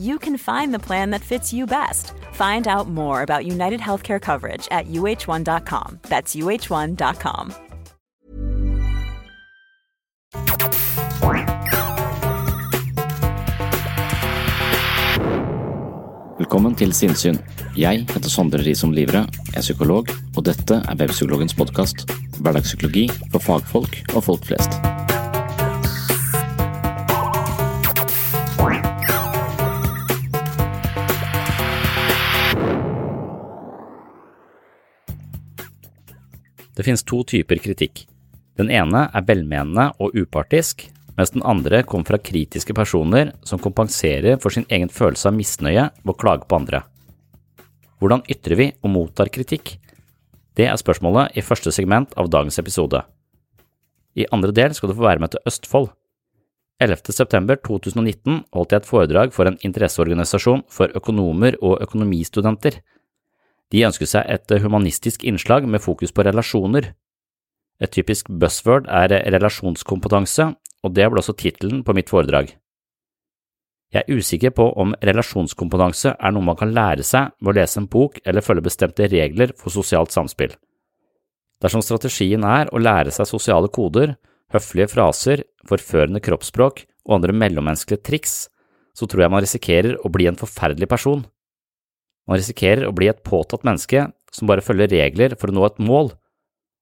you can find the plan that fits you best. Find out more about United Healthcare coverage at uh1.com. That's uh1.com. Velkommen til Sinnsyn. Jeg heter Sondre Risom Livre, er psykolog, og dette er Webpsykologens podkast. Hverdagspsykologi for fagfolk og folk flest. Det finnes to typer kritikk. Den ene er velmenende og upartisk, mens den andre kommer fra kritiske personer som kompenserer for sin egen følelse av misnøye ved å klage på andre. Hvordan ytrer vi og mottar kritikk? Det er spørsmålet i første segment av dagens episode. I andre del skal du få være med til Østfold. 11. september 2019 holdt jeg et foredrag for en interesseorganisasjon for økonomer og økonomistudenter. De ønsket seg et humanistisk innslag med fokus på relasjoner. Et typisk buzzword er relasjonskompetanse, og det ble også tittelen på mitt foredrag. Jeg er usikker på om relasjonskompetanse er noe man kan lære seg ved å lese en bok eller følge bestemte regler for sosialt samspill. Dersom strategien er å lære seg sosiale koder, høflige fraser, forførende kroppsspråk og andre mellommenneskelige triks, så tror jeg man risikerer å bli en forferdelig person. Man risikerer å bli et påtatt menneske som bare følger regler for å nå et mål,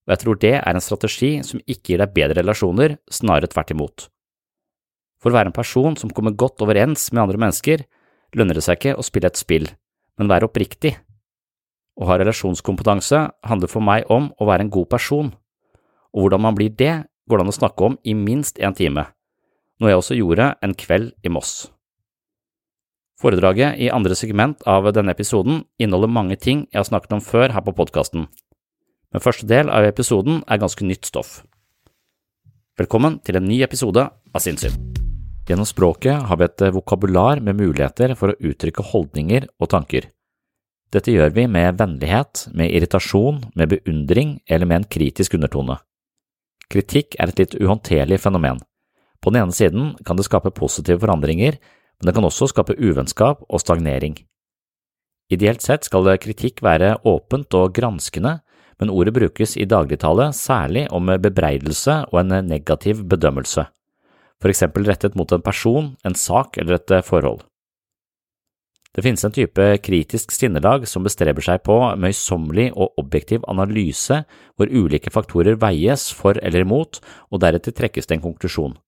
og jeg tror det er en strategi som ikke gir deg bedre relasjoner, snarere tvert imot. For å være en person som kommer godt overens med andre mennesker, lønner det seg ikke å spille et spill, men være oppriktig. Å ha relasjonskompetanse handler for meg om å være en god person, og hvordan man blir det, går det an å snakke om i minst en time, noe jeg også gjorde en kveld i Moss. Foredraget i andre segment av denne episoden inneholder mange ting jeg har snakket om før her på podkasten, men første del av episoden er ganske nytt stoff. Velkommen til en ny episode av Sinnssyn. Gjennom språket har vi et vokabular med muligheter for å uttrykke holdninger og tanker. Dette gjør vi med vennlighet, med irritasjon, med beundring eller med en kritisk undertone. Kritikk er et litt uhåndterlig fenomen. På den ene siden kan det skape positive forandringer, men det kan også skape uvennskap og stagnering. Ideelt sett skal kritikk være åpent og granskende, men ordet brukes i dagligtale særlig om bebreidelse og en negativ bedømmelse, for eksempel rettet mot en person, en sak eller et forhold. Det finnes en type kritisk sinnelag som bestreber seg på møysommelig og objektiv analyse hvor ulike faktorer veies for eller imot, og deretter trekkes det en konklusjon.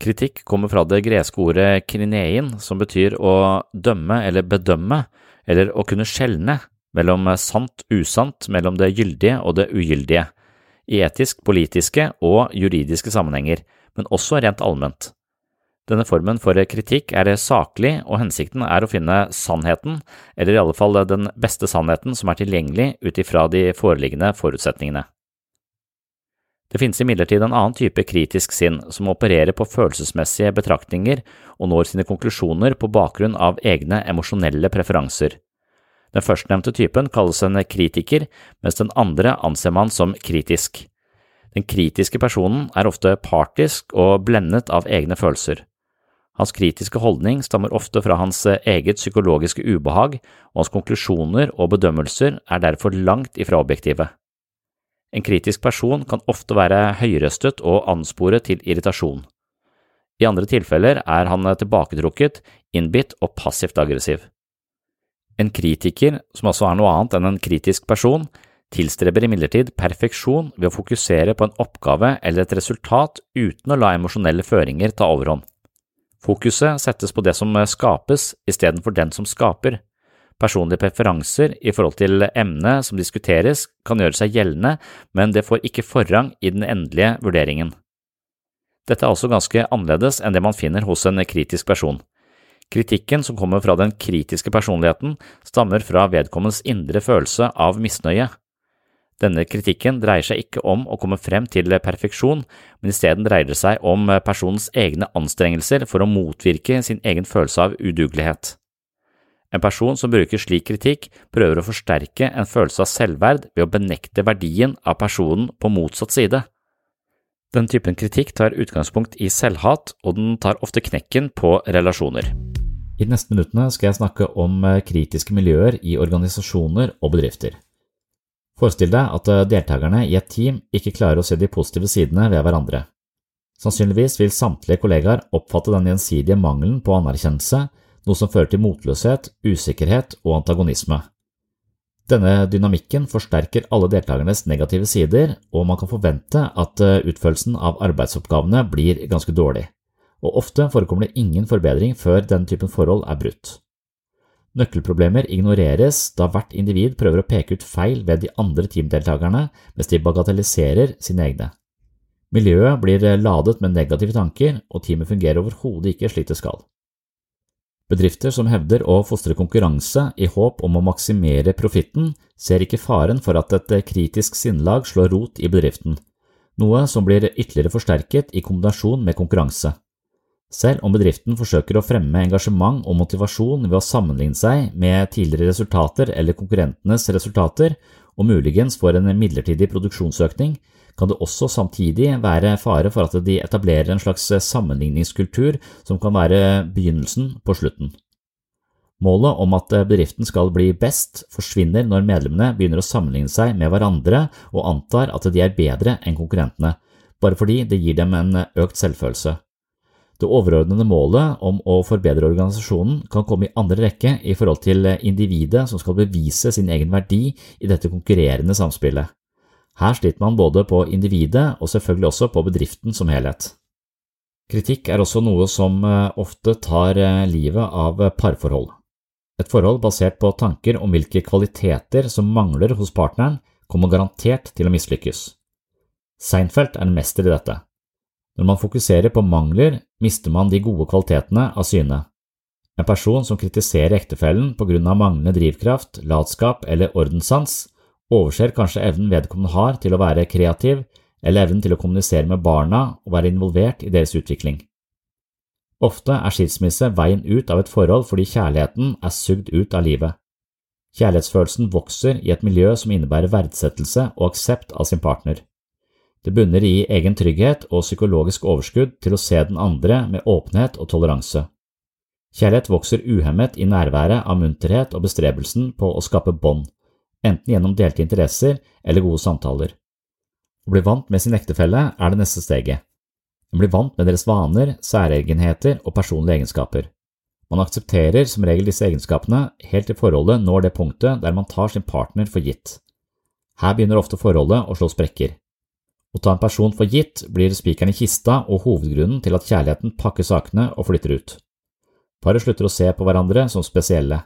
Kritikk kommer fra det greske ordet krinein, som betyr å dømme eller bedømme, eller å kunne skjelne mellom sant usant, mellom det gyldige og det ugyldige, i etisk, politiske og juridiske sammenhenger, men også rent allment. Denne formen for kritikk er saklig, og hensikten er å finne sannheten, eller i alle fall den beste sannheten som er tilgjengelig ut ifra de foreliggende forutsetningene. Det finnes imidlertid en annen type kritisk sinn som opererer på følelsesmessige betraktninger og når sine konklusjoner på bakgrunn av egne emosjonelle preferanser. Den førstnevnte typen kalles en kritiker, mens den andre anser man som kritisk. Den kritiske personen er ofte partisk og blendet av egne følelser. Hans kritiske holdning stammer ofte fra hans eget psykologiske ubehag, og hans konklusjoner og bedømmelser er derfor langt ifra objektive. En kritisk person kan ofte være høyrøstet og anspore til irritasjon. I andre tilfeller er han tilbaketrukket, innbitt og passivt aggressiv. En kritiker, som også er noe annet enn en kritisk person, tilstreber imidlertid perfeksjon ved å fokusere på en oppgave eller et resultat uten å la emosjonelle føringer ta overhånd. Fokuset settes på det som skapes istedenfor den som skaper. Personlige preferanser i forhold til emnet som diskuteres kan gjøre seg gjeldende, men det får ikke forrang i den endelige vurderingen. Dette er altså ganske annerledes enn det man finner hos en kritisk person. Kritikken som kommer fra den kritiske personligheten, stammer fra vedkommens indre følelse av misnøye. Denne kritikken dreier seg ikke om å komme frem til perfeksjon, men isteden dreier det seg om personens egne anstrengelser for å motvirke sin egen følelse av udugelighet. En person som bruker slik kritikk, prøver å forsterke en følelse av selvverd ved å benekte verdien av personen på motsatt side. Den typen kritikk tar utgangspunkt i selvhat, og den tar ofte knekken på relasjoner. I de neste minuttene skal jeg snakke om eh, kritiske miljøer i organisasjoner og bedrifter. Forestill deg at eh, deltakerne i et team ikke klarer å se de positive sidene ved hverandre. Sannsynligvis vil samtlige kollegaer oppfatte den gjensidige mangelen på anerkjennelse noe som fører til motløshet, usikkerhet og antagonisme. Denne dynamikken forsterker alle deltakernes negative sider, og man kan forvente at eh, utførelsen av arbeidsoppgavene blir ganske dårlig, og ofte forekommer det ingen forbedring før den typen forhold er brutt. Nøkkelproblemer ignoreres da hvert individ prøver å peke ut feil ved de andre teamdeltakerne mens de bagatelliserer sine egne. Miljøet blir ladet med negative tanker, og teamet fungerer overhodet ikke slik det skal. Bedrifter som hevder å fostre konkurranse i håp om å maksimere profitten, ser ikke faren for at et kritisk sinnelag slår rot i bedriften, noe som blir ytterligere forsterket i kombinasjon med konkurranse. Selv om bedriften forsøker å fremme engasjement og motivasjon ved å sammenligne seg med tidligere resultater eller konkurrentenes resultater, og muligens får en midlertidig produksjonsøkning, kan det også samtidig være fare for at de etablerer en slags sammenligningskultur som kan være begynnelsen på slutten. Målet om at bedriften skal bli best, forsvinner når medlemmene begynner å sammenligne seg med hverandre og antar at de er bedre enn konkurrentene, bare fordi det gir dem en økt selvfølelse. Det overordnede målet om å forbedre organisasjonen kan komme i andre rekke i forhold til individet som skal bevise sin egen verdi i dette konkurrerende samspillet. Her sliter man både på individet og selvfølgelig også på bedriften som helhet. Kritikk er også noe som eh, ofte tar eh, livet av parforhold. Et forhold basert på tanker om hvilke kvaliteter som mangler hos partneren, kommer garantert til å mislykkes. Seinfeld er en mester i dette. Når man fokuserer på mangler, mister man de gode kvalitetene av syne. En person som kritiserer ektefellen på grunn av manglende drivkraft, latskap eller ordenssans, overser kanskje evnen vedkommende har til å være kreativ, eller evnen til å kommunisere med barna og være involvert i deres utvikling. Ofte er skilsmisse veien ut av et forhold fordi kjærligheten er sugd ut av livet. Kjærlighetsfølelsen vokser i et miljø som innebærer verdsettelse og aksept av sin partner. Det bunner i egen trygghet og psykologisk overskudd til å se den andre med åpenhet og toleranse. Kjærlighet vokser uhemmet i nærværet av munterhet og bestrebelsen på å skape bånd, enten gjennom delte interesser eller gode samtaler. Å bli vant med sin ektefelle er det neste steget. En blir vant med deres vaner, særegenheter og personlige egenskaper. Man aksepterer som regel disse egenskapene helt til forholdet når det punktet der man tar sin partner for gitt. Her begynner ofte forholdet å slå sprekker. Å ta en person for gitt blir spikeren i kista og hovedgrunnen til at kjærligheten pakker sakene og flytter ut. Paret slutter å se på hverandre som spesielle.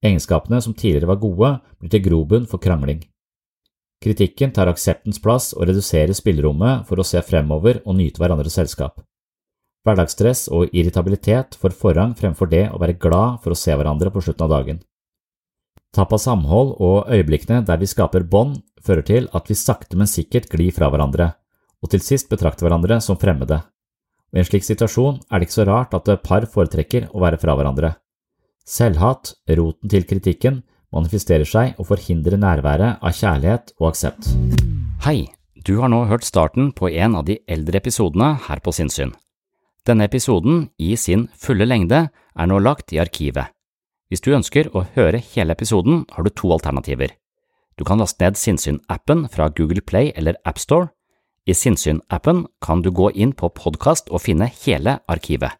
Egenskapene som tidligere var gode, blir til grobunn for krangling. Kritikken tar akseptens plass og reduserer spillerommet for å se fremover og nyte hverandres selskap. Hverdagsstress og irritabilitet får forrang fremfor det å være glad for å se hverandre på slutten av dagen. Tap av samhold og øyeblikkene der vi skaper bånd, fører til at vi sakte, men sikkert glir fra hverandre, og til sist betrakter hverandre som fremmede. Og I en slik situasjon er det ikke så rart at par foretrekker å være fra hverandre. Selvhat, roten til kritikken, manifesterer seg og forhindrer nærværet av kjærlighet og aksept. Hei, du har nå hørt starten på en av de eldre episodene her på Sinnsyn. Denne episoden, i sin fulle lengde, er nå lagt i arkivet. Hvis du ønsker å høre hele episoden, har du to alternativer. Du kan laste ned Sinnsyn-appen fra Google Play eller AppStore. I Sinnsyn-appen kan du gå inn på podkast og finne hele arkivet.